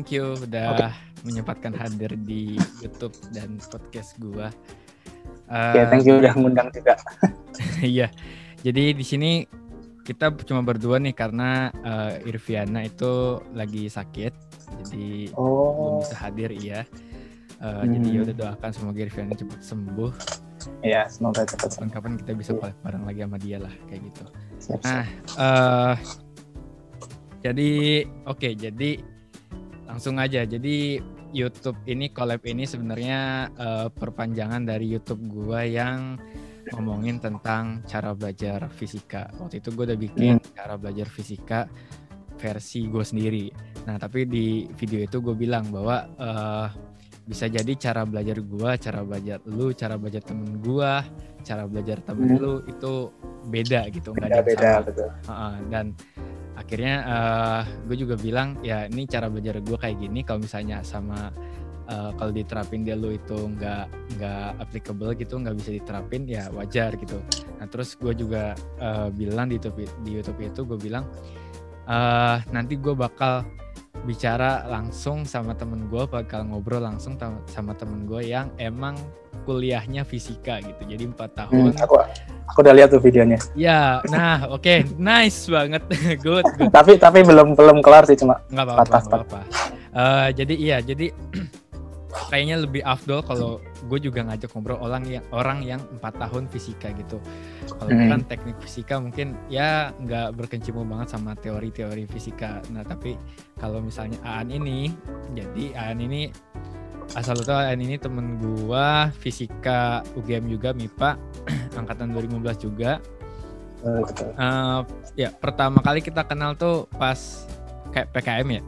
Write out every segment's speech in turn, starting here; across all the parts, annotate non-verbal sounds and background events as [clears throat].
thank you udah okay. menyempatkan hadir di YouTube dan podcast gua. Uh, ya, thank you udah ngundang juga. [laughs] iya. Jadi di sini kita cuma berdua nih karena uh, Irviana itu lagi sakit, jadi oh. belum bisa hadir iya. Uh, hmm. Jadi ya udah doakan semoga Irviana cepat sembuh. Iya, semoga cepat. Kapan-kapan kita bisa yeah. bareng lagi sama dia lah kayak gitu. Siap, siap. Nah, uh, jadi oke, okay, jadi langsung aja. Jadi YouTube ini collab ini sebenarnya uh, perpanjangan dari YouTube gua yang ngomongin tentang cara belajar fisika. Waktu itu gue udah bikin hmm. cara belajar fisika versi gue sendiri. Nah, tapi di video itu gue bilang bahwa uh, bisa jadi cara belajar gue, cara belajar lu, cara belajar temen gue, cara belajar temen hmm. lu itu beda gitu, nggak ada beda, betul. Uh, uh, dan akhirnya uh, gue juga bilang ya ini cara belajar gue kayak gini kalau misalnya sama uh, kalau diterapin dia lu itu nggak nggak applicable gitu nggak bisa diterapin ya wajar gitu. Nah terus gue juga uh, bilang di YouTube di YouTube itu gue bilang uh, nanti gue bakal bicara langsung sama temen gue bakal ngobrol langsung sama temen gue yang emang kuliahnya fisika gitu. Jadi empat tahun. hmm, aku aku udah lihat tuh videonya. Ya nah oke. Okay. nice banget. [laughs] Good, good. Tapi tapi belum belum kelar sih cuma nggak apa-apa apa uh, jadi iya jadi [clears throat] kayaknya lebih afdol kalau gue juga ngajak ngobrol orang yang orang yang empat tahun fisika gitu. Kalau hmm. kan teknik fisika mungkin ya nggak berkecimpung banget sama teori-teori fisika. Nah tapi kalau misalnya Aan ini jadi Aan ini asal lo tau ini temen gua fisika UGM juga MIPA [clears throat] angkatan 2015 juga. Uh, ya pertama kali kita kenal tuh pas kayak PKM ya?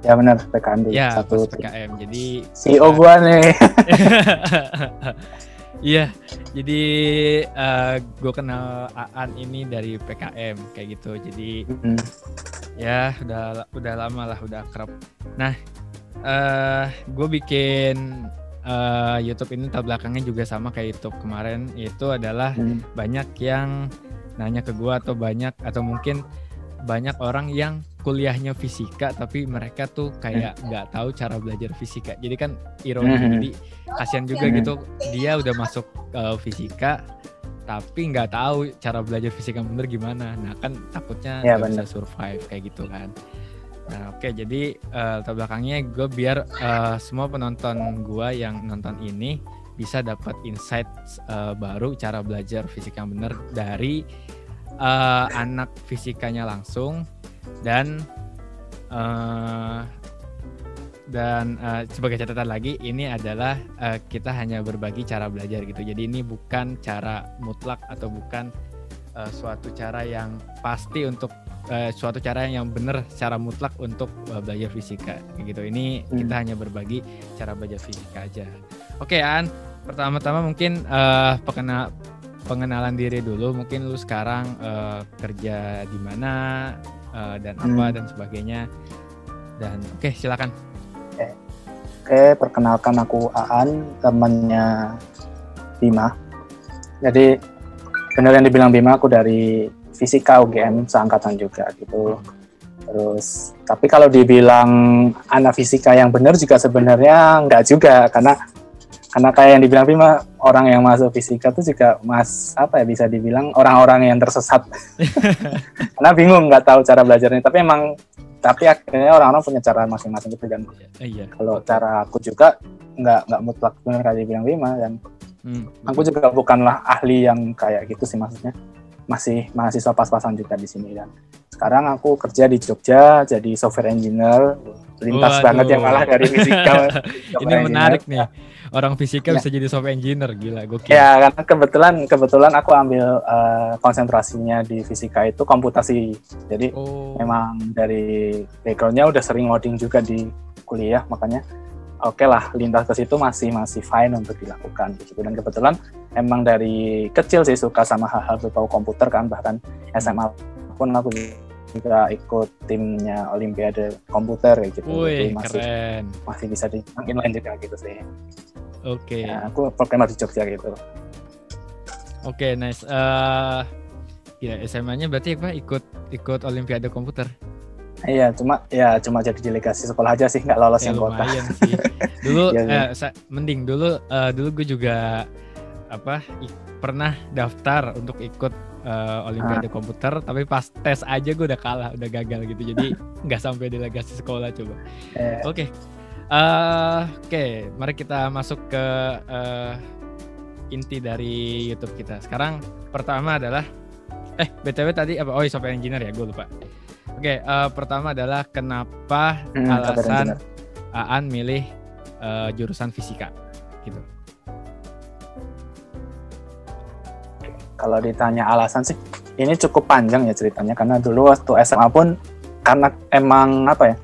Ya benar PKM di ya, satu pas PKM jadi CEO gua nih. [laughs] Iya, jadi uh, eh, gue kenal Aan ini dari PKM kayak gitu. Jadi mm. ya udah udah lama lah, udah akrab. Nah, uh, eh, gue bikin uh, YouTube ini tar belakangnya juga sama kayak YouTube kemarin itu adalah hmm. banyak yang nanya ke gue atau banyak atau mungkin banyak orang yang kuliahnya fisika tapi mereka tuh kayak hmm. nggak hmm. tahu cara belajar fisika jadi kan ironi hmm. jadi kasihan juga hmm. gitu dia udah masuk uh, fisika tapi nggak tahu cara belajar fisika bener gimana nah kan takutnya ya, bisa survive kayak gitu kan Nah, oke, okay, jadi uh, latar belakangnya gue biar uh, semua penonton gue yang nonton ini bisa dapat insight uh, baru cara belajar fisika yang benar dari uh, anak fisikanya langsung dan uh, dan uh, sebagai catatan lagi ini adalah uh, kita hanya berbagi cara belajar gitu. Jadi ini bukan cara mutlak atau bukan uh, suatu cara yang pasti untuk uh, suatu cara yang benar secara mutlak untuk uh, belajar fisika gitu. Ini hmm. kita hanya berbagi cara belajar fisika aja. Oke, okay, An. Pertama-tama mungkin uh, pengenal pengenalan diri dulu. Mungkin lu sekarang uh, kerja di mana uh, dan hmm. apa dan sebagainya. Dan oke, okay, silakan. Oke. Okay. okay, perkenalkan aku Aan, temannya Bima. Jadi benar yang dibilang Bima, aku dari fisika UGM seangkatan juga gitu. Terus tapi kalau dibilang anak fisika yang benar juga sebenarnya nggak juga karena karena kayak yang dibilang Bima orang yang masuk fisika itu juga mas apa ya bisa dibilang orang-orang yang tersesat [laughs] karena bingung nggak tahu cara belajarnya tapi emang tapi akhirnya orang-orang punya cara masing-masing gitu dan iya. iya. kalau cara aku juga nggak nggak mutlak benar kayak dibilang Bima dan hmm. aku juga bukanlah ahli yang kayak gitu sih maksudnya masih mahasiswa pas-pasan juga di sini dan sekarang aku kerja di Jogja jadi software engineer. Lintas Waduh. banget yang malah dari fisika [laughs] ini menarik nih. Orang fisika ya. bisa jadi software engineer gila gokil. Ya karena kebetulan kebetulan aku ambil uh, konsentrasinya di fisika itu komputasi. Jadi oh. memang dari backgroundnya udah sering ngoding juga di kuliah makanya oke okay lah lintas ke situ masih masih fine untuk dilakukan. Gitu dan kebetulan emang dari kecil sih suka sama hal-hal berbau komputer kan bahkan SMA pun aku juga ikut timnya Olimpiade komputer kayak gitu. Wih, Jadi masih keren. masih bisa di inline juga gitu sih. Oke. Okay. ya, aku programmer di Jogja gitu. Oke okay, nice uh, ya SMA-nya berarti apa? Ikut ikut Olimpiade komputer Iya, cuma ya cuma jadi delegasi sekolah aja sih, nggak lolos Ya, yang kota. sih. Dulu [laughs] Iya, iya. eh, sa- mending dulu eh, dulu gue juga apa i- pernah daftar untuk ikut eh, olimpiade Ah. komputer tapi pas tes aja gue udah kalah, udah gagal gitu. Jadi [laughs] nggak sampai delegasi sekolah coba. Eh, Oke. Eh, Oke, mari kita masuk ke eh, inti dari YouTube kita. Sekarang pertama adalah eh BTW tadi apa? Oh, software engineer ya, gue lupa. Oke, eh, pertama adalah kenapa hmm, alasan. Aan milih eh, jurusan fisika gitu. Kalau ditanya alasan sih, ini cukup panjang ya ceritanya karena dulu waktu SMA pun karena emang apa ya?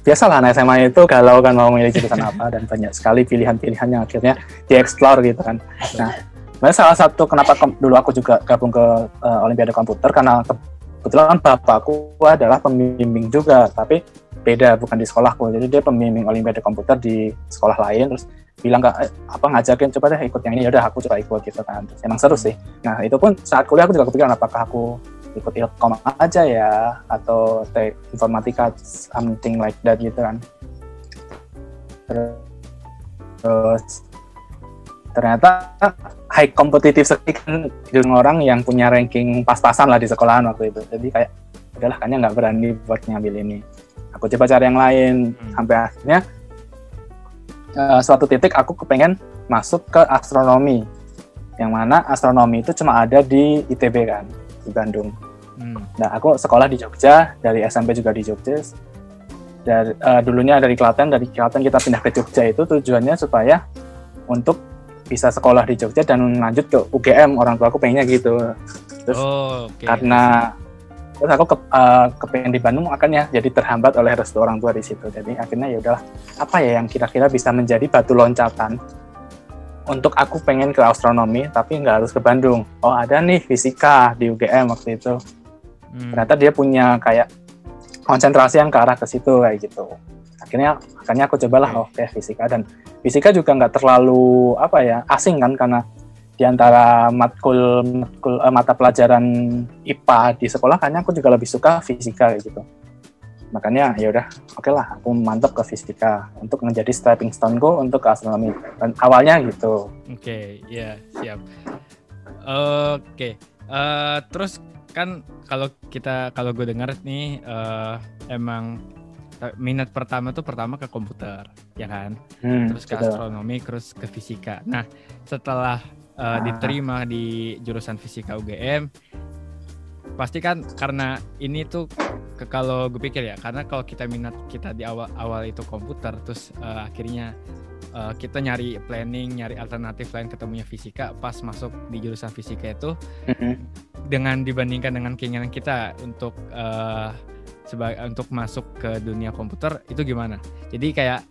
Biasalah anak SMA itu galau kan mau milih jurusan apa dan banyak sekali pilihan-pilihan yang akhirnya dieksplor gitu kan. Nah, sebenarnya salah satu kenapa ke- dulu aku juga gabung ke eh, Olimpiade Komputer karena kebetulan bapakku adalah pembimbing juga, tapi beda bukan di sekolahku. Jadi dia pembimbing Olimpiade Komputer di sekolah lain terus bilang "Kak, eh, apa ngajakin? Coba deh ikut yang ini. Ya udah aku coba ikut gitu kan. Terus emang seru sih. Nah itu pun saat kuliah aku juga kepikiran apakah aku ikut ilkom aja ya atau teknik informatika something like that gitu kan. Terus ternyata high competitive sekali kan dengan orang yang punya ranking pas-pasan lah di sekolahan waktu itu jadi kayak udahlah kayaknya nggak berani buat ngambil ini aku coba cari yang lain Hmm. sampai akhirnya eh, suatu titik aku kepengen masuk ke astronomi yang mana astronomi itu cuma ada di ITB kan di Bandung Hmm. Nah, aku sekolah di Jogja, dari SMP juga di Jogja. Dari eh, dulunya dari Klaten, dari Klaten kita pindah ke Jogja itu tujuannya supaya untuk bisa sekolah di Jogja dan lanjut ke UGM. Orang tua aku pengennya gitu. Terus Oh, oke. karena terus aku ke, eh, kepengen di Bandung makanya jadi terhambat oleh restu orang tua di situ. Jadi akhirnya ya udahlah, apa ya yang kira-kira bisa menjadi batu loncatan untuk aku pengen ke astronomi tapi nggak harus ke Bandung. Oh ada nih fisika di UGM waktu itu Hmm. ternyata dia punya kayak konsentrasi yang ke arah ke situ kayak gitu akhirnya akhirnya aku cobalah Oke. oke fisika dan fisika juga nggak terlalu apa ya asing kan karena di antara matkul, matkul eh, mata pelajaran IPA di sekolah kayaknya aku juga lebih suka fisika kayak gitu makanya ya udah oke lah aku mantap ke fisika untuk menjadi stepping stone go untuk ke astronomi dan awalnya gitu Oke, ya siap. Oke, eh, terus kan kalau kita kalau gue dengar nih eh, emang minat pertama tuh pertama ke komputer, ya kan? Hmm, Terus ke betul. astronomi, terus ke fisika. Nah, setelah eh, Ah. diterima di jurusan fisika UGM, pasti kan karena ini tuh ke kalau gue pikir ya, karena kalau kita minat kita di awal awal itu komputer, terus eh, akhirnya eh, kita nyari planning, nyari alternatif lain ketemunya fisika, pas masuk di jurusan fisika itu Mhm. dengan dibandingkan dengan keinginan kita untuk eh sebagai untuk masuk ke dunia komputer itu gimana? Jadi kayak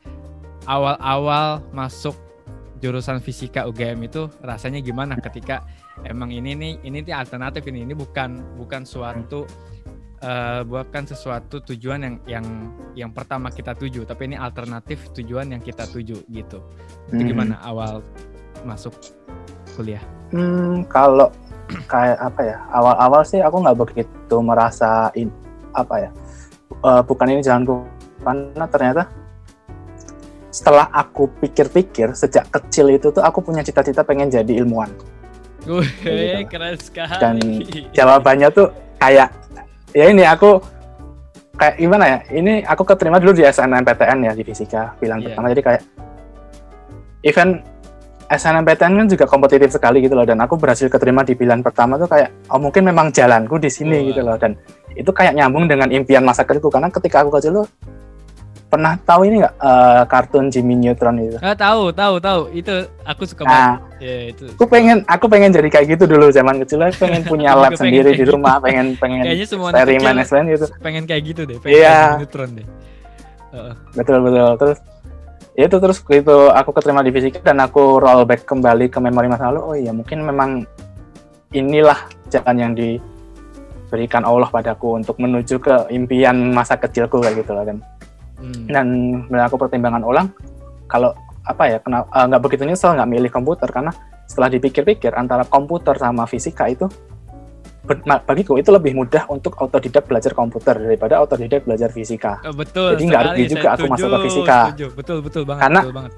awal-awal masuk jurusan fisika UGM itu rasanya gimana ketika emang ini nih ini nih alternatif ini ini bukan bukan suatu eh, bukan sesuatu tujuan yang yang yang pertama kita tuju tapi ini alternatif tujuan yang kita tuju gitu. Itu Mhm. gimana awal masuk kuliah? Hmm, kalau kayak apa ya awal-awal sih aku nggak begitu merasa in, apa ya eh, bukan ini jalanku karena ternyata setelah aku pikir-pikir sejak kecil itu tuh aku punya cita-cita pengen jadi ilmuwan Wih, gitu. keren sekali. Dan jawabannya tuh kayak ya ini aku kayak gimana ya ini aku keterima dulu di SNMPTN ya di fisika bilang Iya. pertama jadi kayak event SNMPTN kan juga kompetitif sekali gitu loh dan aku berhasil keterima di pilihan pertama tuh kayak oh mungkin memang jalanku di sini Wah. gitu loh dan itu kayak nyambung dengan impian masa kecilku karena ketika aku kecil tuh pernah tahu ini nggak eh, kartun Jimmy Neutron itu Ah, tahu, tahu, tahu. Itu aku suka banget. nah Ya, itu. aku pengen aku pengen jadi kayak gitu dulu zaman kecil aku pengen [laughs] punya lab pengen sendiri di gitu. rumah pengen pengen Kayaknya semua eksperimen eksperimen gitu pengen kayak gitu deh, pengen Iya. kayak neutron deh. Heeh. betul betul terus ya itu terus itu aku keterima di fisika dan aku rollback kembali ke memori masa lalu oh iya mungkin memang inilah jalan yang diberikan Allah padaku untuk menuju ke impian masa kecilku kayak gitu loh dan Hmm. dan aku pertimbangan ulang kalau apa ya kenapa eh, nggak begitu nyesel nggak milih komputer karena setelah dipikir-pikir antara komputer sama fisika itu bagiku itu lebih mudah untuk autodidak belajar komputer daripada autodidak belajar fisika. Oh, betul. Jadi nggak rugi juga aku masuk ke fisika. Setuju. Betul betul banget. Karena betul banget.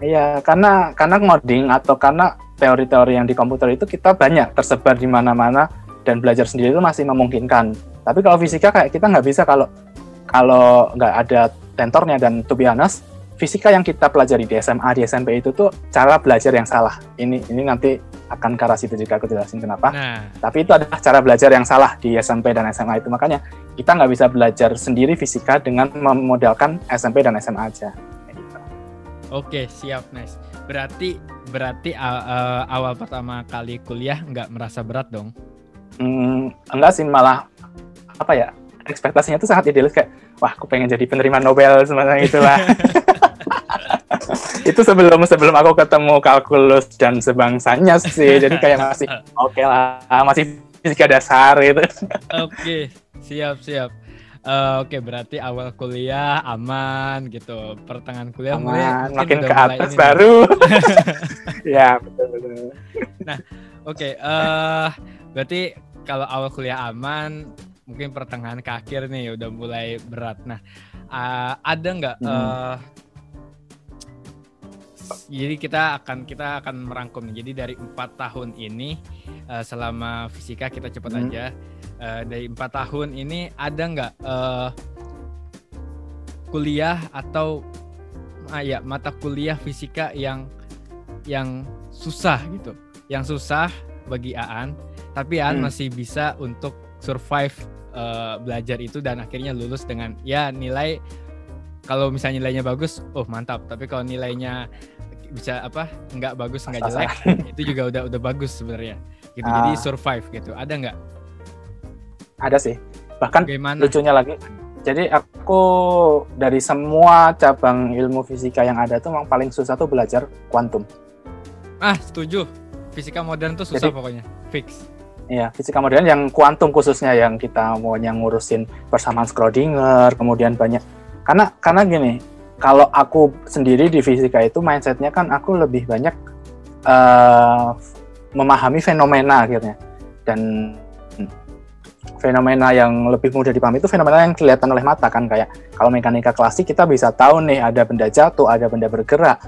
Iya, karena karena ngoding atau karena teori-teori yang di komputer itu kita banyak tersebar di mana-mana dan belajar sendiri itu masih memungkinkan. Tapi kalau fisika kayak kita nggak bisa kalau kalau nggak ada tentornya dan to be honest, fisika yang kita pelajari di SMA di SMP itu tuh cara belajar yang salah. Ini ini nanti akan ke arah situ juga aku jelasin kenapa. Nah, Tapi itu adalah cara belajar yang salah di SMP dan SMA itu makanya kita nggak bisa belajar sendiri fisika dengan memodalkan SMP dan SMA aja. Gitu. oke, siap, nice. Berarti berarti a- a- awal pertama kali kuliah nggak merasa berat dong? Hmm, enggak sih malah apa ya ekspektasinya tuh sangat idealis kayak wah aku pengen jadi penerima Nobel semacam itulah. [laughs] itu sebelum sebelum aku ketemu kalkulus dan sebangsanya sih jadi kayak masih oke lah masih fisika dasar gitu Oke, siap siap. Eh, Oke, berarti awal kuliah aman gitu. Pertengahan kuliah mulai aman mungkin makin ke mulai atas baru [laughs] ya betul betul Oke, eh berarti kalau awal kuliah aman, mungkin pertengahan ke akhir nih udah mulai berat. Nah, eh, ada nggak? Hmm. eh, jadi kita akan kita akan merangkum nih. Jadi dari empat tahun ini, eh, selama fisika kita cepat Hmm. aja. eh, dari empat tahun ini ada nggak eh, kuliah atau ah, ya mata kuliah fisika yang yang susah gitu? Yang susah bagi Aan, tapi Aan Hmm. masih bisa untuk survive eh, belajar itu dan akhirnya lulus dengan ya nilai kalau misalnya nilainya bagus, oh mantap. Tapi kalau nilainya bisa apa nggak bagus nggak jelek, [laughs] itu juga udah udah bagus sebenarnya. Gitu. Jadi Ah. survive gitu. Ada nggak? ada sih bahkan Bagaimana? lucunya lagi jadi aku dari semua cabang ilmu fisika yang ada tuh memang paling susah tuh belajar kuantum Ah setuju. Fisika modern tuh susah Jadi- pokoknya. Fix. Iya, fisika modern yang kuantum khususnya yang kita mau yang ngurusin persamaan Schrödinger, kemudian banyak. Karena karena gini, kalau aku sendiri di fisika itu mindsetnya kan aku lebih banyak eh, memahami fenomena akhirnya. Dan fenomena yang lebih mudah dipahami itu fenomena yang kelihatan oleh mata kan kayak kalau mekanika klasik kita bisa tahu nih ada benda jatuh, ada benda bergerak.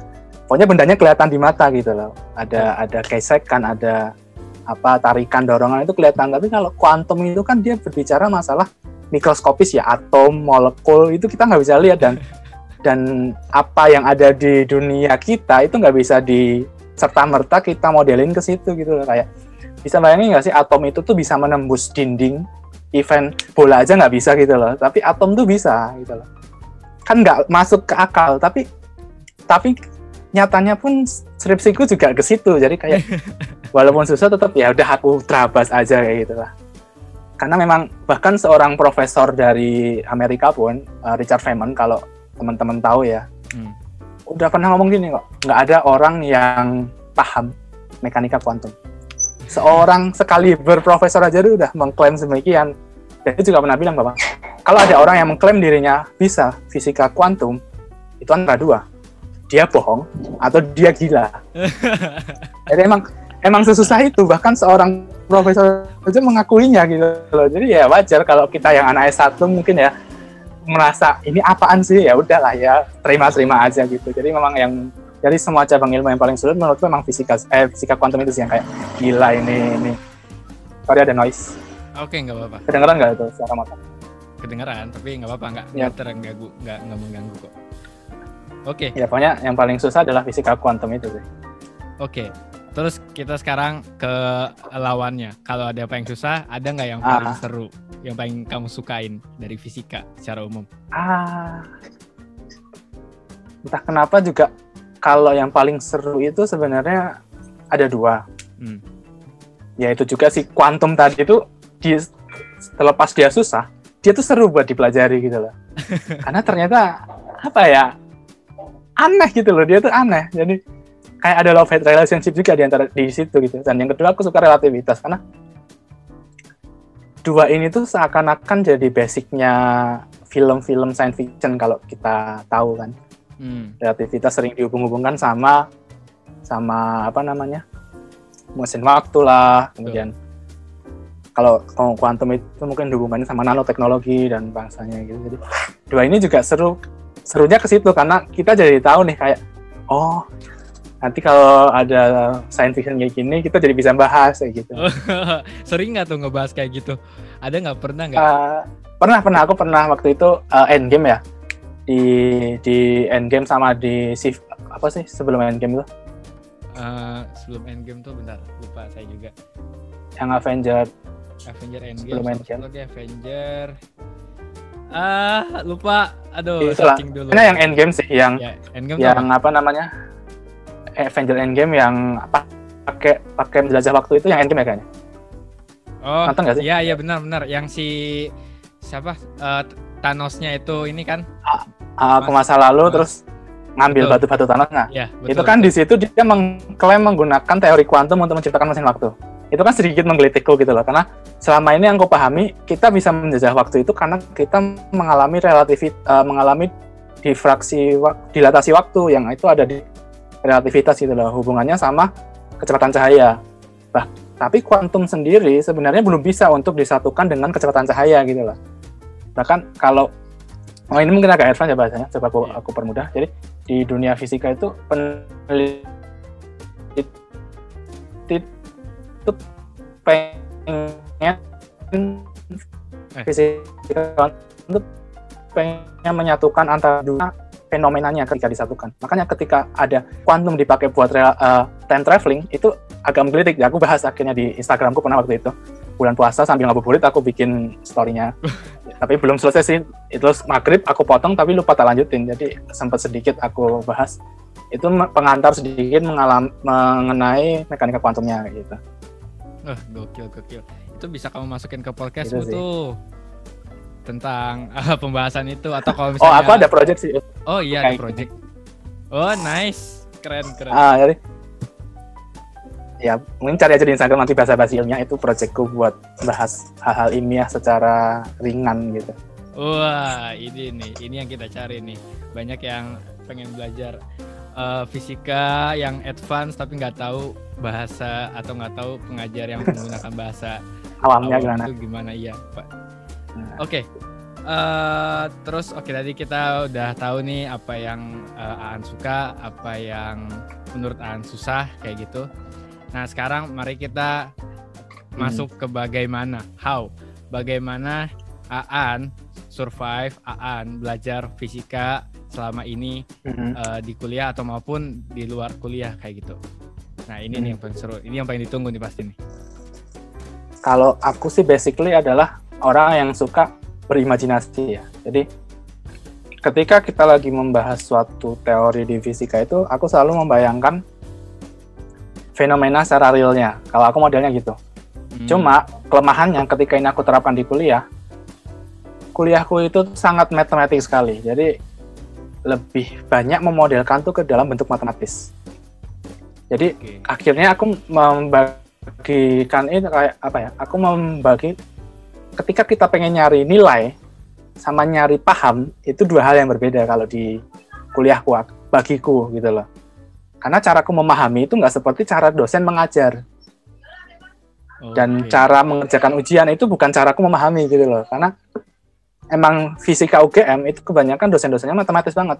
Pokoknya bendanya kelihatan di mata gitu loh. Ada ada gesekan, ada apa tarikan dorongan itu kelihatan. Tapi kalau kuantum itu kan dia berbicara masalah mikroskopis ya atom molekul itu kita nggak bisa lihat. Dan dan apa yang ada di dunia kita itu nggak bisa di serta merta kita modelin ke situ gitu loh. Kayak bisa bayangin nggak sih atom itu tuh bisa menembus dinding event bola aja nggak bisa gitu loh. Tapi atom tuh bisa gitu loh. Kan nggak masuk ke akal tapi tapi nyatanya pun skripsiku juga ke situ jadi kayak [laughs] walaupun susah tetap ya udah aku terabas aja kayak gitu lah karena memang bahkan seorang profesor dari Amerika pun uh, Richard Feynman kalau teman-teman tahu ya Hmm. udah pernah ngomong gini kok nggak ada orang yang paham mekanika kuantum. Seorang sekali berprofesor aja udah mengklaim demikian dan dia juga pernah bilang bahwa kalau ada orang yang mengklaim dirinya bisa fisika kuantum itu antara dua dia bohong atau dia gila. [laughs] Jadi emang emang sesusah itu. Bahkan seorang profesor aja mengakuinya gitu loh. Jadi ya wajar kalau kita yang anak S1 mungkin ya merasa ini apaan sih? Ya udahlah ya terima-terima aja gitu. Jadi memang yang dari semua cabang ilmu yang paling sulit menurutku memang fisika eh fisika kuantum itu sih yang kayak gila ini ini. Sorry ada noise. Oke nggak apa-apa. kedengeran nggak itu suara motor? Kedengeran tapi nggak apa-apa nggak Ya. terganggu nggak nggak mengganggu kok. Oke ya pokoknya yang paling susah adalah fisika kuantum itu sih oke. Terus kita sekarang ke lawannya. Kalau ada apa yang susah, ada nggak yang Ah. paling seru, yang paling kamu sukain dari fisika secara umum? ah entah kenapa juga kalau yang paling seru itu sebenarnya ada dua Hmm. yaitu juga si kuantum tadi itu di terlepas dia susah dia tuh seru buat dipelajari gitu loh [laughs] karena ternyata apa ya aneh gitu loh dia tuh aneh. Jadi kayak ada love hate relationship juga di antara di situ gitu. Dan yang kedua aku suka relativitas karena dua ini tuh seakan-akan jadi basicnya film-film science fiction kalau kita tahu kan. Hmm. relativitas sering dihubung-hubungkan sama sama apa namanya? Mesin waktu lah kemudian kalau kuantum itu mungkin hubungannya sama nanoteknologi dan bangsanya gitu. Jadi dua ini juga seru serunya ke situ karena kita jadi tahu nih kayak oh nanti kalau ada science fiction kayak gini kita jadi bisa bahas kayak gitu. [laughs] Sering nggak tuh ngebahas kayak gitu? Ada nggak? Pernah nggak? Uh, pernah pernah. Aku pernah waktu itu uh, endgame ya. Di di endgame sama di shift apa sih sebelum endgame itu? Uh, sebelum endgame tuh bentar lupa saya juga. Yang Avenger. Avenger Endgame sebelum Endgame. Avenger ah lupa. Aduh Itulah. dulu. Ini yang Endgame sih yang ya, Endgame yang apa? apa namanya? Avenger Endgame yang apa pakai pakai menjelajah waktu itu yang Endgame ya kayaknya. Oh nonton gak sih? iya iya benar benar. Yang si siapa? Uh, Thanosnya itu ini kan? Uh, ke masa lalu uh, terus ngambil batu-batu Thanos. Nah ya, betul, itu kan betul. di situ dia mengklaim menggunakan teori kuantum untuk menciptakan mesin waktu itu kan sedikit menggelitikku gitu loh karena selama ini yang aku pahami kita bisa menjajah waktu itu karena kita mengalami relativit uh, mengalami difraksi dilatasi waktu yang itu ada di relativitas gitu loh hubungannya sama kecepatan cahaya. Bah tapi kuantum sendiri sebenarnya belum bisa untuk disatukan dengan kecepatan cahaya gitu loh. Bahkan kalau oh ini mungkin agak advance ya bahasanya coba aku, iya. aku permudah. Jadi di dunia fisika itu peneliti itu pengen eh. fisika itu pengen menyatukan antara dua fenomenanya ketika disatukan. Makanya ketika ada kuantum dipakai buat real, uh, time traveling itu agak menggelitik. Ya, aku bahas akhirnya di Instagramku pernah waktu itu bulan puasa sambil ngabuburit aku bikin storynya. [laughs] tapi belum selesai sih. Itu maghrib aku potong tapi lupa tak lanjutin. Jadi sempat sedikit aku bahas. Itu pengantar sedikit mengalam, mengenai mekanika kuantumnya gitu. Oh, [laughs] gokil, gokil. Itu bisa kamu masukin ke podcastmu gitu tuh. Tentang uh, [laughs] pembahasan itu atau kalau misalnya Oh, aku ada project sih. Oh iya, ada project. Oh, nice. Keren, keren. Ah, jadi ya mungkin cari aja di Instagram nanti bahasa bahasa ilmiah itu projectku buat bahas hal-hal ilmiah secara ringan gitu. Wah, ini nih, ini yang kita cari nih. Banyak yang pengen belajar uh, fisika yang advance tapi nggak tahu bahasa atau nggak tahu pengajar yang menggunakan [laughs] bahasa awamnya gimana? Itu gimana iya, Pak. Nah. Oke. Okay. Uh, eh, terus oke okay, tadi kita udah tahu nih apa yang uh, Aan suka, apa yang menurut Aan susah kayak gitu. Nah, sekarang mari kita hmm. masuk ke bagaimana, how, bagaimana Aan survive, Aan belajar fisika selama ini hmm. uh, di kuliah atau maupun di luar kuliah kayak gitu. Nah ini hmm. nih yang paling seru, ini yang paling ditunggu nih pasti nih. Kalau aku sih basically adalah orang yang suka berimajinasi ya. Jadi ketika kita lagi membahas suatu teori di fisika itu, aku selalu membayangkan fenomena secara realnya. Kalau aku modelnya gitu. Hmm. Cuma kelemahannya ketika ini aku terapkan di kuliah, kuliahku itu sangat matematik sekali. Jadi lebih banyak memodelkan tuh ke dalam bentuk matematis. Jadi okay. akhirnya aku membagikan ini kayak apa ya? Aku membagi ketika kita pengen nyari nilai sama nyari paham itu dua hal yang berbeda kalau di kuliahku bagiku gitu loh. Karena caraku memahami itu nggak seperti cara dosen mengajar. Dan cara mengerjakan ujian itu bukan caraku memahami gitu loh. Karena emang fisika UGM itu kebanyakan dosen-dosennya matematis banget.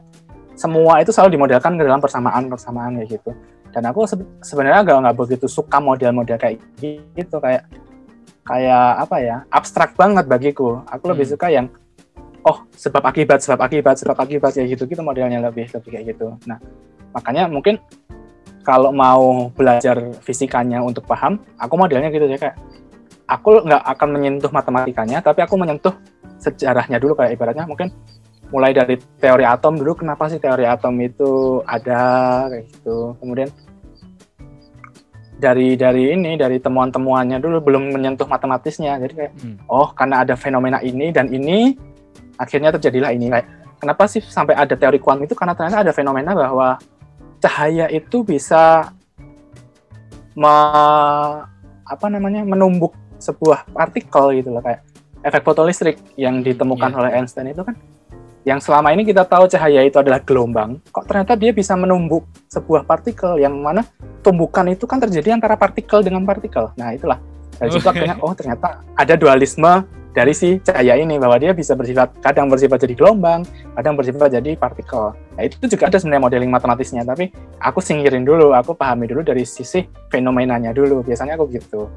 Semua itu selalu dimodelkan ke dalam persamaan-persamaan kayak gitu dan aku se sebenarnya agak nggak begitu suka model-model kayak gitu kayak kayak apa ya abstrak banget bagiku aku hmm. lebih suka yang oh sebab akibat sebab akibat sebab akibat kayak gitu gitu modelnya lebih lebih kayak gitu nah makanya mungkin kalau mau belajar fisikanya untuk paham aku modelnya gitu ya kayak aku nggak akan menyentuh matematikanya tapi aku menyentuh sejarahnya dulu kayak ibaratnya mungkin mulai dari teori atom dulu kenapa sih teori atom itu ada kayak gitu. Kemudian dari dari ini dari temuan-temuannya dulu belum menyentuh matematisnya. Jadi kayak hmm. oh karena ada fenomena ini dan ini akhirnya terjadilah ini. Kayak kenapa sih sampai ada teori kuantum itu? Karena ternyata ada fenomena bahwa cahaya itu bisa me, apa namanya menumbuk sebuah partikel gitu loh kayak efek fotolistrik yang ditemukan yeah. oleh Einstein itu kan yang selama ini kita tahu cahaya itu adalah gelombang, kok ternyata dia bisa menumbuk sebuah partikel yang mana tumbukan itu kan terjadi antara partikel dengan partikel. Nah, itulah dari situ akhirnya oh ternyata ada dualisme dari si cahaya ini bahwa dia bisa bersifat kadang bersifat jadi gelombang, kadang bersifat jadi partikel. Nah, itu juga ada sebenarnya modeling matematisnya, tapi aku singkirin dulu, aku pahami dulu dari sisi fenomenanya dulu. Biasanya aku gitu.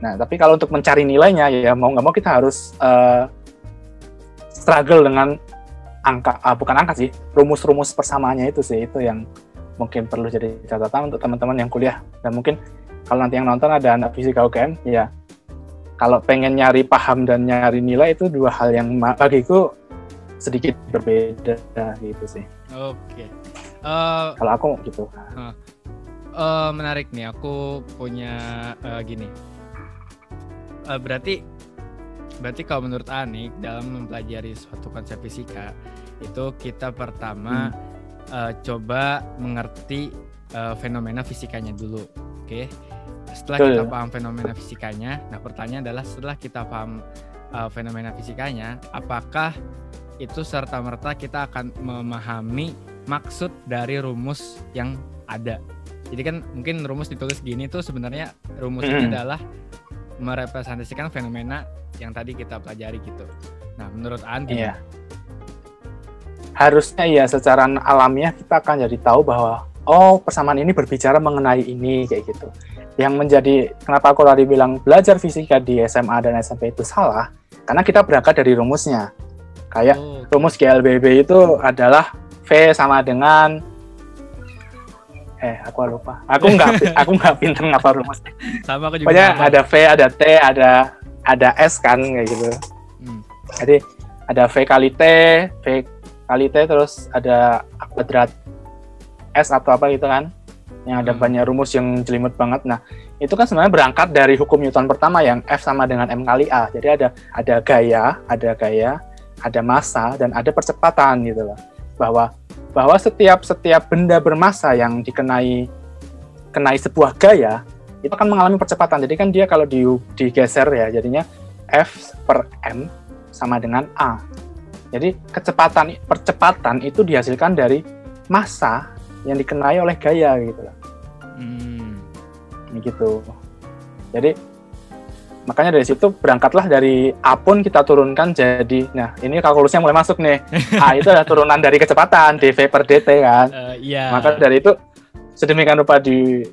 Nah, tapi kalau untuk mencari nilainya ya mau nggak mau kita harus uh, struggle dengan angka, uh, bukan angka sih, rumus-rumus persamaannya itu sih itu yang mungkin perlu jadi catatan untuk teman-teman yang kuliah dan mungkin kalau nanti yang nonton ada anak fisika UGM, ya kalau pengen nyari paham dan nyari nilai itu dua hal yang bagiku sedikit berbeda gitu sih. Oke. Okay. Uh, eh, kalau aku gitu. Uh, uh, menarik nih. Aku punya uh, gini. Uh, berarti berarti kalau menurut Anik dalam mempelajari suatu konsep fisika itu kita pertama hmm. uh, coba mengerti uh, fenomena fisikanya dulu. Oke. Okay? setelah Betul. kita paham fenomena fisikanya, nah pertanyaan adalah setelah kita paham uh, fenomena fisikanya, apakah itu serta merta kita akan memahami maksud dari rumus yang ada. Jadi kan mungkin rumus ditulis gini tuh sebenarnya rumusnya hmm. adalah merepresentasikan fenomena yang tadi kita pelajari gitu. Nah, menurut Andi iya. harusnya ya secara alamiah kita akan jadi tahu bahwa oh persamaan ini berbicara mengenai ini kayak gitu yang menjadi kenapa aku tadi bilang belajar fisika di SMA dan SMP itu salah karena kita berangkat dari rumusnya kayak oh. rumus GLBB itu adalah V sama dengan eh aku lupa aku nggak [laughs] aku nggak pinter ngapa rumusnya sama aku juga pokoknya ada V ada T ada ada S kan kayak gitu hmm. jadi ada V kali T V kali T terus ada kuadrat S atau apa gitu kan yang ada hmm. banyak rumus yang jelimet banget. Nah, itu kan sebenarnya berangkat dari hukum Newton pertama yang F sama dengan M kali A. Jadi ada ada gaya, ada gaya, ada massa dan ada percepatan gitu loh. Bahwa bahwa setiap setiap benda bermassa yang dikenai kenai sebuah gaya itu akan mengalami percepatan. Jadi kan dia kalau di, digeser ya jadinya F per M sama dengan A. Jadi kecepatan percepatan itu dihasilkan dari massa yang dikenai oleh gaya gitu. Hmm. Gitu. Jadi makanya dari situ berangkatlah dari A pun kita turunkan jadi nah ini kalkulusnya mulai masuk nih [laughs] A itu adalah turunan dari kecepatan dv per dt kan uh, yeah. maka dari itu sedemikian rupa di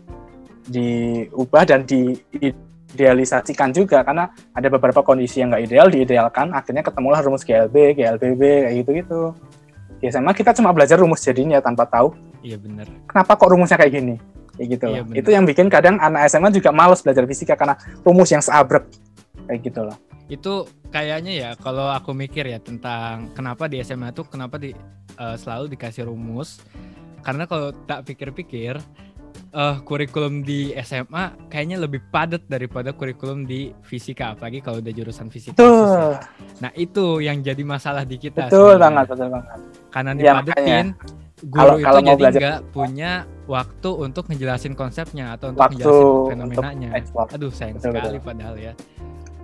diubah dan di idealisasikan juga karena ada beberapa kondisi yang nggak ideal diidealkan akhirnya ketemulah rumus GLB GLBB kayak gitu gitu di SMA kita cuma belajar rumus jadinya tanpa tahu Iya benar. Kenapa kok rumusnya kayak gini? Kayak gitu. Iya, itu yang bikin kadang anak SMA juga males belajar fisika karena rumus yang seabrek kayak gitu loh. Itu kayaknya ya kalau aku mikir ya tentang kenapa di SMA tuh kenapa di uh, selalu dikasih rumus karena kalau tak pikir-pikir uh, kurikulum di SMA kayaknya lebih padat daripada kurikulum di fisika apalagi kalau udah jurusan fisika. Tuh. Nah, itu yang jadi masalah di kita. Betul sebenernya. banget, betul banget. Karena ya, dipadetin ya, guru kalau, itu kalau jadi nggak punya waktu untuk ngejelasin konsepnya atau untuk waktu ngejelasin fenomenanya. Aduh sayang betul, sekali betul. padahal ya.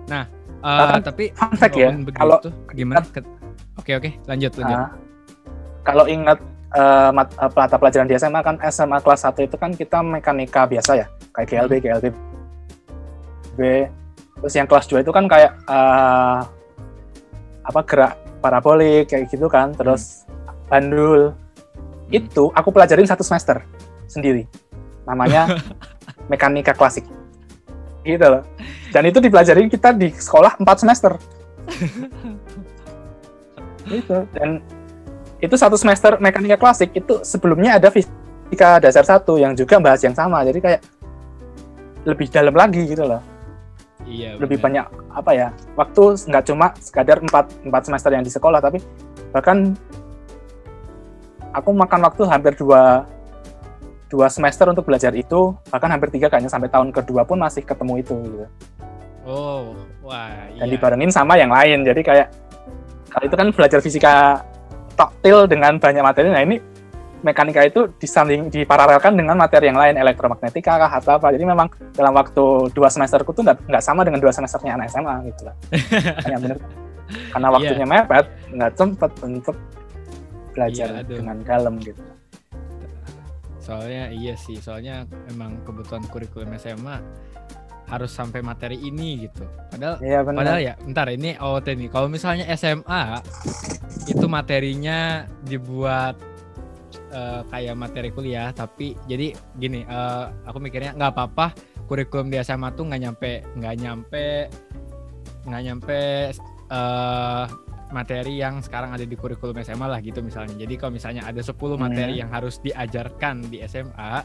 Nah, uh, tapi fun fact ya, kalau gimana? Oke oke, lanjut lanjut. Uh, kalau ingat uh, mat, uh, mata pelajaran di SMA kan SMA kelas 1 itu kan kita mekanika biasa ya, kayak GLB, hmm. GLB, B. Terus yang kelas 2 itu kan kayak uh, apa gerak parabolik kayak gitu kan, terus hmm. bandul itu aku pelajarin satu semester sendiri. Namanya [laughs] mekanika klasik. Gitu loh. Dan itu dipelajarin kita di sekolah empat semester. [laughs] Itu dan itu satu semester mekanika klasik itu sebelumnya ada fisika dasar satu yang juga bahas yang sama. Jadi kayak lebih dalam lagi gitu loh. Iya lebih banyak apa ya waktu nggak cuma sekadar empat empat semester yang di sekolah tapi bahkan aku makan waktu hampir dua dua semester untuk belajar itu bahkan hampir tiga kayaknya sampai tahun kedua pun masih ketemu itu gitu. Oh, wah. Dan iya. dibarengin sama yang lain. Jadi kayak kalau itu kan belajar fisika toktil dengan banyak materi. Nah ini mekanika itu disanding diparalelkan dengan materi yang lain elektromagnetika kah atau apa. Jadi memang dalam waktu dua semesterku tuh nggak sama dengan dua semesternya anak SMA gitu lah. [laughs] bener. Karena iya. waktunya yeah. mepet, nggak sempet untuk belajar iya, dengan dalam gitu soalnya iya sih soalnya emang kebutuhan kurikulum SMA harus sampai materi ini gitu. Padahal Iya benar. padahal ya, bentar ini OOT nih. Kalau misalnya SMA itu materinya dibuat eh, kayak materi kuliah, tapi jadi gini, eh, aku mikirnya nggak apa-apa kurikulum di SMA tuh nggak nyampe nggak nyampe nggak nyampe eh, materi yang sekarang ada di kurikulum SMA lah gitu misalnya. Jadi kalau misalnya ada 10 materi Hmm. yang harus diajarkan di SMA,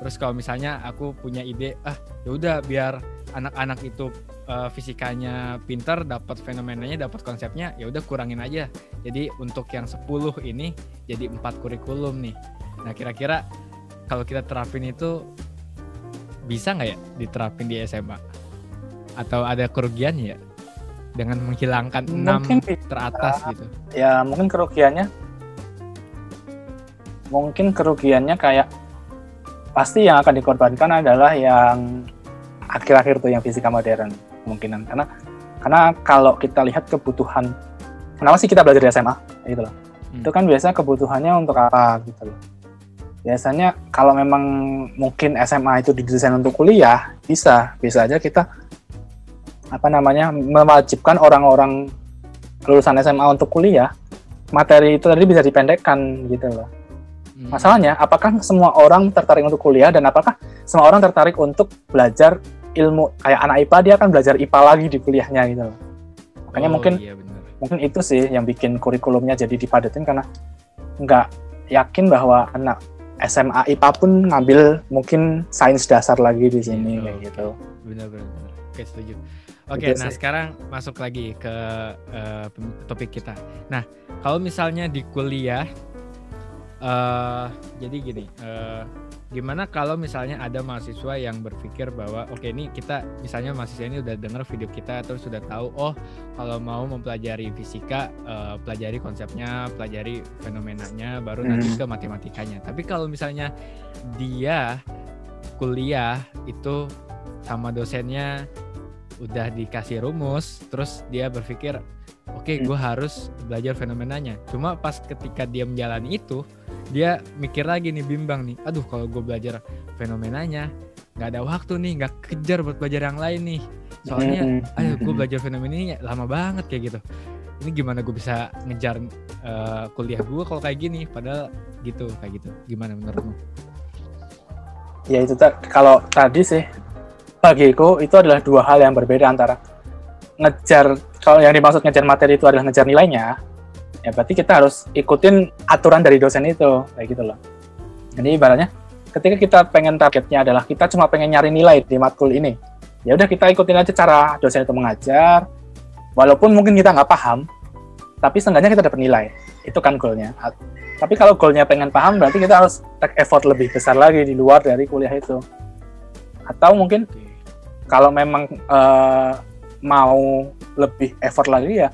terus kalau misalnya aku punya ide, ah ya udah biar anak-anak itu eh, fisikanya pinter, dapat fenomenanya, dapat konsepnya, ya udah kurangin aja. Jadi untuk yang 10 ini jadi empat kurikulum nih. Nah kira-kira kalau kita terapin itu bisa nggak ya diterapin di SMA? Atau ada kerugiannya ya dengan menghilangkan enam bisa. teratas gitu? ya mungkin kerugiannya. Mungkin kerugiannya kayak pasti yang akan dikorbankan adalah yang akhir-akhir tuh yang fisika modern kemungkinan. Karena karena kalau kita lihat kebutuhan kenapa sih kita belajar di SMA gitu loh. Hmm. itu kan biasanya kebutuhannya untuk apa? Gitu loh. Biasanya kalau memang mungkin SMA itu didesain untuk kuliah bisa. Bisa aja kita apa namanya mewajibkan orang-orang lulusan SMA untuk kuliah materi itu tadi bisa dipendekkan gitu loh Hmm. Masalahnya, apakah semua orang tertarik untuk kuliah dan apakah semua orang tertarik untuk belajar ilmu kayak anak IPA dia akan belajar IPA lagi di kuliahnya gitu loh. Makanya Oh, mungkin iya bener. mungkin itu sih yang bikin kurikulumnya jadi dipadatin karena nggak yakin bahwa anak SMA IPA pun ngambil mungkin sains dasar lagi di sini Iya, kayak oke. gitu. benar benar benar. Oke setuju. Oke, Gitu nah sih. sekarang masuk lagi ke pem- topik kita. Nah, kalau misalnya di kuliah, eh jadi gini, eh, gimana kalau misalnya ada mahasiswa yang berpikir bahwa oke ini kita misalnya mahasiswa ini udah denger video kita terus sudah tahu oh kalau mau mempelajari fisika eh, pelajari konsepnya, pelajari fenomenanya, baru nanti Hmm. ke matematikanya. Tapi kalau misalnya dia kuliah itu sama dosennya udah dikasih rumus terus dia berpikir oke Hmm. gue harus belajar fenomenanya. Cuma pas ketika dia menjalani itu dia mikir lagi nih bimbang nih aduh kalau gue belajar fenomenanya nggak ada waktu nih nggak kejar buat belajar yang lain nih. Soalnya Mm-mm. ayo gue belajar fenomenanya lama banget kayak gitu. Ini gimana gue bisa ngejar eh, kuliah gue kalau kayak gini? Padahal gitu kayak gitu. Gimana menurutmu? Ya itu kalau tadi sih bagiku itu adalah dua hal yang berbeda antara ngejar kalau yang dimaksud ngejar materi itu adalah ngejar nilainya ya berarti kita harus ikutin aturan dari dosen itu kayak gitu loh. Jadi ibaratnya ketika kita pengen targetnya adalah kita cuma pengen nyari nilai di matkul ini ya udah kita ikutin aja cara dosen itu mengajar walaupun mungkin kita nggak paham tapi seenggaknya kita dapat nilai. Itu kan goalnya. Tapi kalau goalnya pengen paham berarti kita harus take effort lebih besar lagi di luar dari kuliah itu. Atau mungkin kalau memang eh, mau lebih effort lagi ya.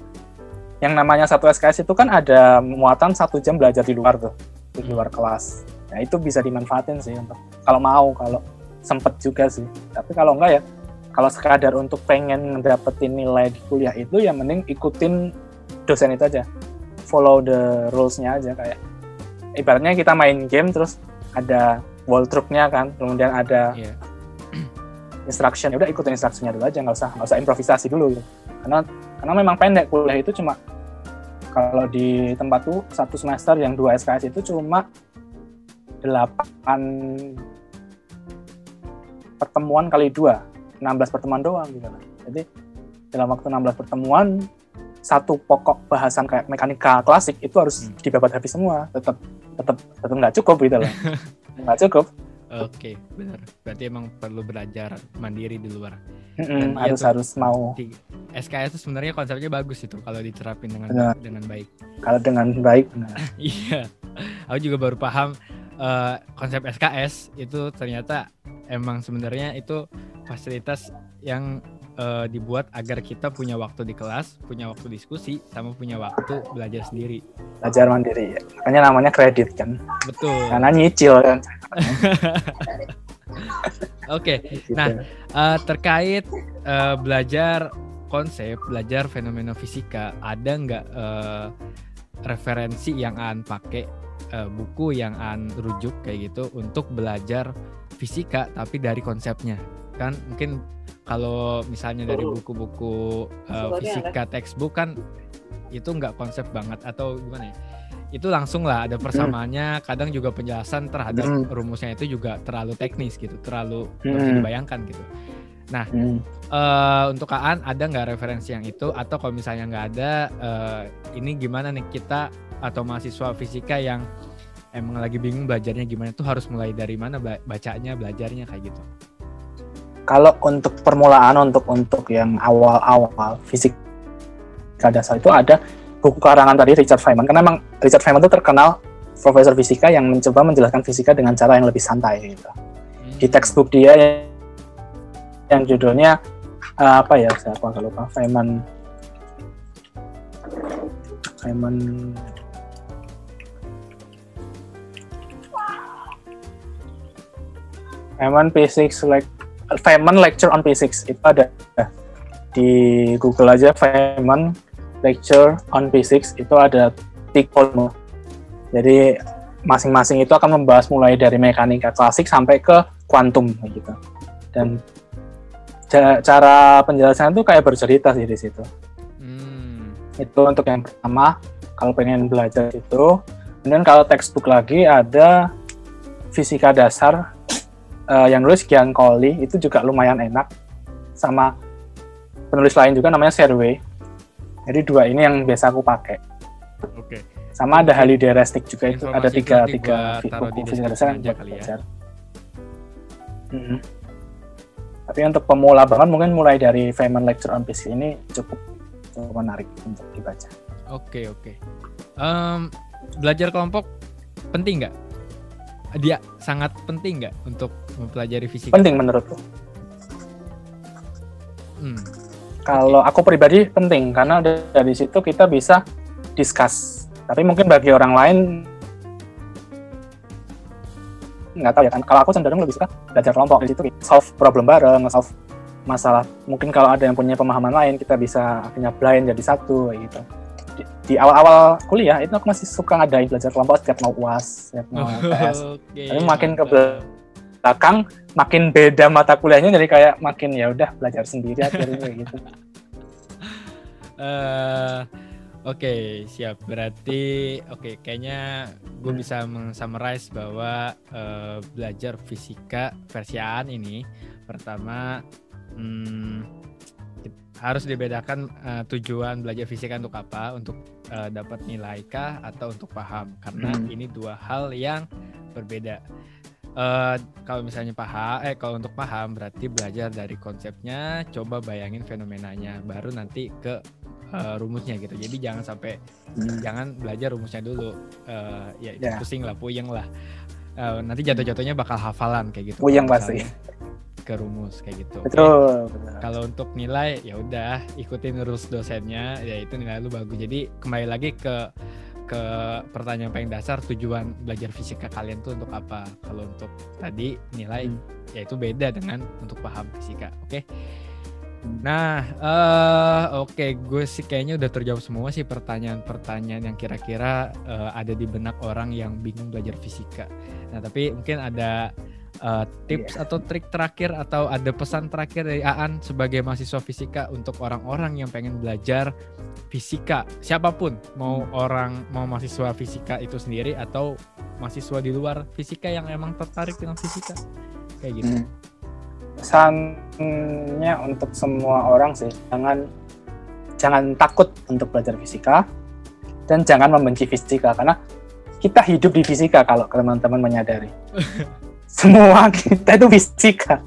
Yang namanya satu SKS itu kan ada muatan satu jam belajar di luar tuh di luar kelas. Nah itu bisa dimanfaatin sih untuk kalau mau kalau sempet juga sih. Tapi kalau enggak ya kalau sekadar untuk pengen dapetin nilai di kuliah itu ya mending ikutin dosen itu aja. Follow the rules-nya aja kayak ibaratnya kita main game terus ada wall truck-nya kan kemudian ada Iya. Instruction ya udah ikutin instruksinya dulu aja nggak usah nggak usah improvisasi dulu gitu. karena karena memang pendek kuliah itu cuma kalau di tempat tuh satu semester yang dua SKS itu cuma delapan pertemuan kali dua 16 pertemuan doang gitu lah. jadi dalam waktu 16 pertemuan satu pokok bahasan kayak mekanika klasik itu harus Hmm. dibabat habis semua tetap tetap tetap nggak cukup gitu loh [laughs] nggak cukup Oke, benar. Berarti emang perlu belajar mandiri di luar. Iya harus harus mau Di SKS itu sebenarnya konsepnya bagus itu kalau diterapin dengan Benar. dengan baik. kalau dengan baik [laughs] Iya. Aku juga baru paham eh, konsep SKS itu ternyata emang sebenarnya itu fasilitas yang eh, dibuat agar kita punya waktu di kelas, punya waktu diskusi, sama punya waktu belajar sendiri. belajar mandiri ya. makanya namanya kredit kan Betul. karena nyicil kan [laughs] Oke. Gitu. Nah, Eh, terkait eh, belajar konsep, belajar fenomena fisika, ada nggak eh, referensi yang an pakai buku yang an rujuk kayak gitu untuk belajar fisika tapi dari konsepnya kan mungkin kalau misalnya dari buku-buku uh, fisika textbook kan itu nggak konsep banget atau gimana ya? Itu langsung lah ada persamaannya. Hmm. Kadang juga penjelasan terhadap hmm. rumusnya itu juga terlalu teknis gitu, terlalu hmm. bisa dibayangkan gitu. Nah, hmm. uh, untuk Aan ada nggak referensi yang itu atau kalau misalnya nggak ada, uh, ini gimana nih kita atau mahasiswa fisika yang emang lagi bingung belajarnya gimana tuh harus mulai dari mana bacanya, belajarnya kayak gitu? Kalau untuk permulaan untuk untuk yang awal-awal fisika dasar itu ada buku karangan tadi Richard Feynman. Karena memang Richard Feynman itu terkenal profesor fisika yang mencoba menjelaskan fisika dengan cara yang lebih santai gitu. Hmm. Di textbook dia yang judulnya uh, apa ya saya nggak lupa. Feynman. Feynman. Feynman Physics like Feynman lecture on physics itu ada di Google aja Feynman lecture on physics itu ada tiga volume jadi masing-masing itu akan membahas mulai dari mekanika klasik sampai ke kuantum gitu dan cara penjelasan itu kayak bercerita sih di situ. Hmm. Itu untuk yang pertama kalau pengen belajar itu. Kemudian kalau textbook lagi ada fisika dasar uh, yang nulis Gian Colli itu juga lumayan enak sama penulis lain juga namanya Serway. Jadi dua ini yang biasa aku pakai. Oke. Okay. Sama ada Halide Restik juga itu ada tiga tiga buku fisika dasar yang kali ya. Mm -hmm. Tapi untuk pemula banget mungkin mulai dari Feynman Lecture on Physics ini cukup, cukup menarik untuk dibaca. Oke oke. Um, belajar kelompok penting nggak? Dia sangat penting nggak untuk mempelajari fisika? Penting menurutku. Hmm. Kalau okay. aku pribadi penting karena dari situ kita bisa discuss. Tapi mungkin bagi orang lain nggak tahu ya kan kalau aku cenderung lebih suka belajar kelompok di situ solve problem bareng solve masalah mungkin kalau ada yang punya pemahaman lain kita bisa akhirnya blind jadi satu gitu di, awal-awal kuliah itu aku masih suka ngadain belajar kelompok setiap mau uas setiap mau tes okay, tapi makin ke belakang makin beda mata kuliahnya jadi kayak makin ya udah belajar sendiri akhirnya [laughs] gitu. Uh, Oke, okay, siap. Berarti oke, okay, kayaknya gue bisa mengsummarize bahwa uh, belajar fisika versian ini pertama hmm, harus dibedakan uh, tujuan belajar fisika untuk apa, untuk uh, dapat nilai kah atau untuk paham. Karena hmm. ini dua hal yang berbeda. Uh, kalau misalnya paham, eh kalau untuk paham berarti belajar dari konsepnya, coba bayangin fenomenanya, baru nanti ke uh, rumusnya gitu. Jadi jangan sampai hmm. jangan belajar rumusnya dulu. Uh, ya yeah. pusing lah, puyeng lah. Uh, nanti jatuh-jatuhnya bakal hafalan kayak gitu. Puyeng pasti. Ke rumus kayak gitu. Betul. Kalau untuk nilai ya udah ikutin rules dosennya, ya itu nilai lu bagus. Jadi kembali lagi ke ke pertanyaan paling dasar tujuan belajar fisika kalian tuh untuk apa? Kalau untuk tadi nilai hmm. ya itu beda dengan untuk paham fisika. Oke. Okay? Nah, uh, oke, okay. gue sih kayaknya udah terjawab semua sih pertanyaan-pertanyaan yang kira-kira uh, ada di benak orang yang bingung belajar fisika. Nah, tapi mungkin ada uh, tips yeah. atau trik terakhir atau ada pesan terakhir dari Aan sebagai mahasiswa fisika untuk orang-orang yang pengen belajar fisika, siapa pun, mau hmm. orang mau mahasiswa fisika itu sendiri atau mahasiswa di luar fisika yang emang tertarik dengan fisika, kayak gitu. Hmm pesannya untuk semua orang sih jangan jangan takut untuk belajar fisika dan jangan membenci fisika karena kita hidup di fisika kalau teman-teman menyadari [laughs] semua [laughs] kita itu fisika.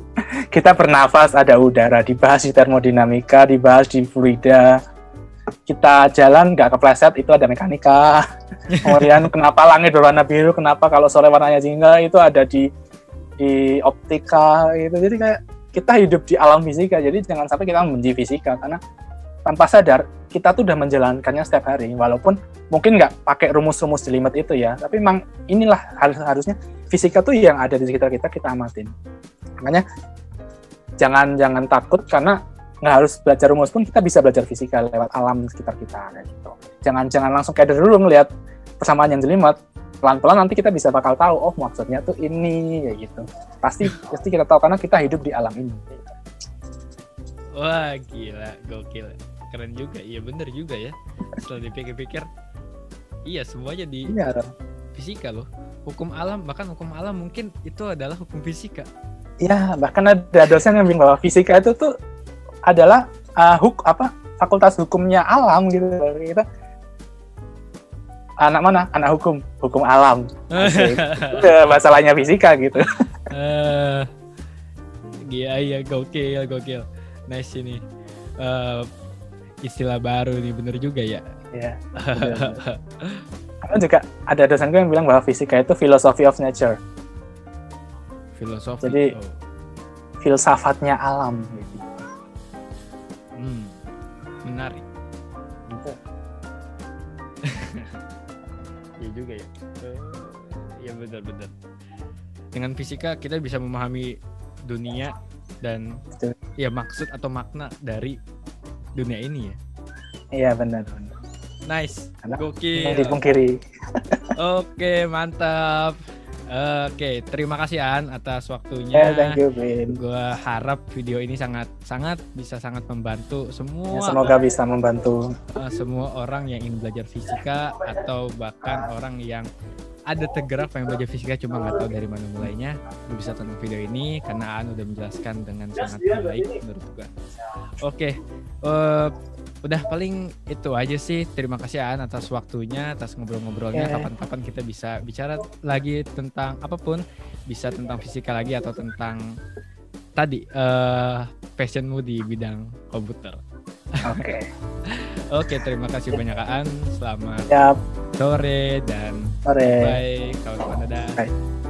Kita bernafas ada udara dibahas di termodinamika dibahas di fluida. Kita jalan nggak kepleset itu ada mekanika. [laughs] Kemudian kenapa langit berwarna biru kenapa kalau sore warnanya jingga itu ada di di optika gitu. Jadi kayak kita hidup di alam fisika jadi jangan sampai kita membenci fisika karena tanpa sadar kita tuh udah menjalankannya setiap hari. Walaupun mungkin nggak pakai rumus-rumus jelimet itu ya tapi memang inilah harus harusnya fisika tuh yang ada di sekitar kita kita amatin makanya jangan jangan takut karena nggak harus belajar rumus pun kita bisa belajar fisika lewat alam sekitar kita kayak gitu jangan jangan langsung kayak dulu ngelihat persamaan yang jelimet pelan-pelan nanti kita bisa bakal tahu oh maksudnya tuh ini ya gitu pasti [laughs] pasti kita tahu karena kita hidup di alam ini Wah gila, gokil. Keren juga, iya bener juga ya. Setelah dipikir-pikir, iya semuanya di Iya. Fisika loh. Hukum alam, bahkan hukum alam mungkin itu adalah hukum fisika. Ya, bahkan ada dosen yang bilang bahwa fisika itu tuh adalah uh, huk apa fakultas hukumnya alam gitu. Kita anak mana? Anak hukum, hukum alam. [laughs] Masalahnya fisika gitu. Eh, Iya iya gokil gokil. Nice ini. Eh, istilah baru nih bener juga ya. Ya. [laughs] Kan juga ada dosen gue yang bilang bahwa fisika itu philosophy of nature, Filosofi. Jadi- oh. filsafatnya alam. Gitu. Hmm, menarik. Gitu. [laughs] Iya juga ya. Eh, Iya benar-benar. Dengan fisika kita bisa memahami dunia dan Betul. ya maksud atau makna dari dunia ini ya. Iya benar. benar. Nice. Karena Gokil. dipungkiri. [laughs] Oke, mantap. Oke, terima kasih An atas Ya, waktunya. thank you, Bin. Gua harap video ini sangat sangat bisa sangat membantu Ya, semua semoga bisa membantu. uh, semua orang yang ingin belajar fisika atau bahkan orang yang ada tergerak pengen belajar fisika cuma nggak tahu dari mana mulainya lu bisa tonton video ini karena Aan udah menjelaskan dengan sangat baik menurut gua oke eh, udah paling itu aja sih terima kasih Aan atas waktunya atas ngobrol-ngobrolnya Oke. kapan-kapan kita bisa bicara lagi tentang apa pun bisa tentang fisika lagi atau tentang tadi eh passionmu di bidang komputer Oke. [laughs] Oke, terima kasih banyak Aan. Selamat Siap. sore dan Sore. bye kawan-kawan dadah. Bye.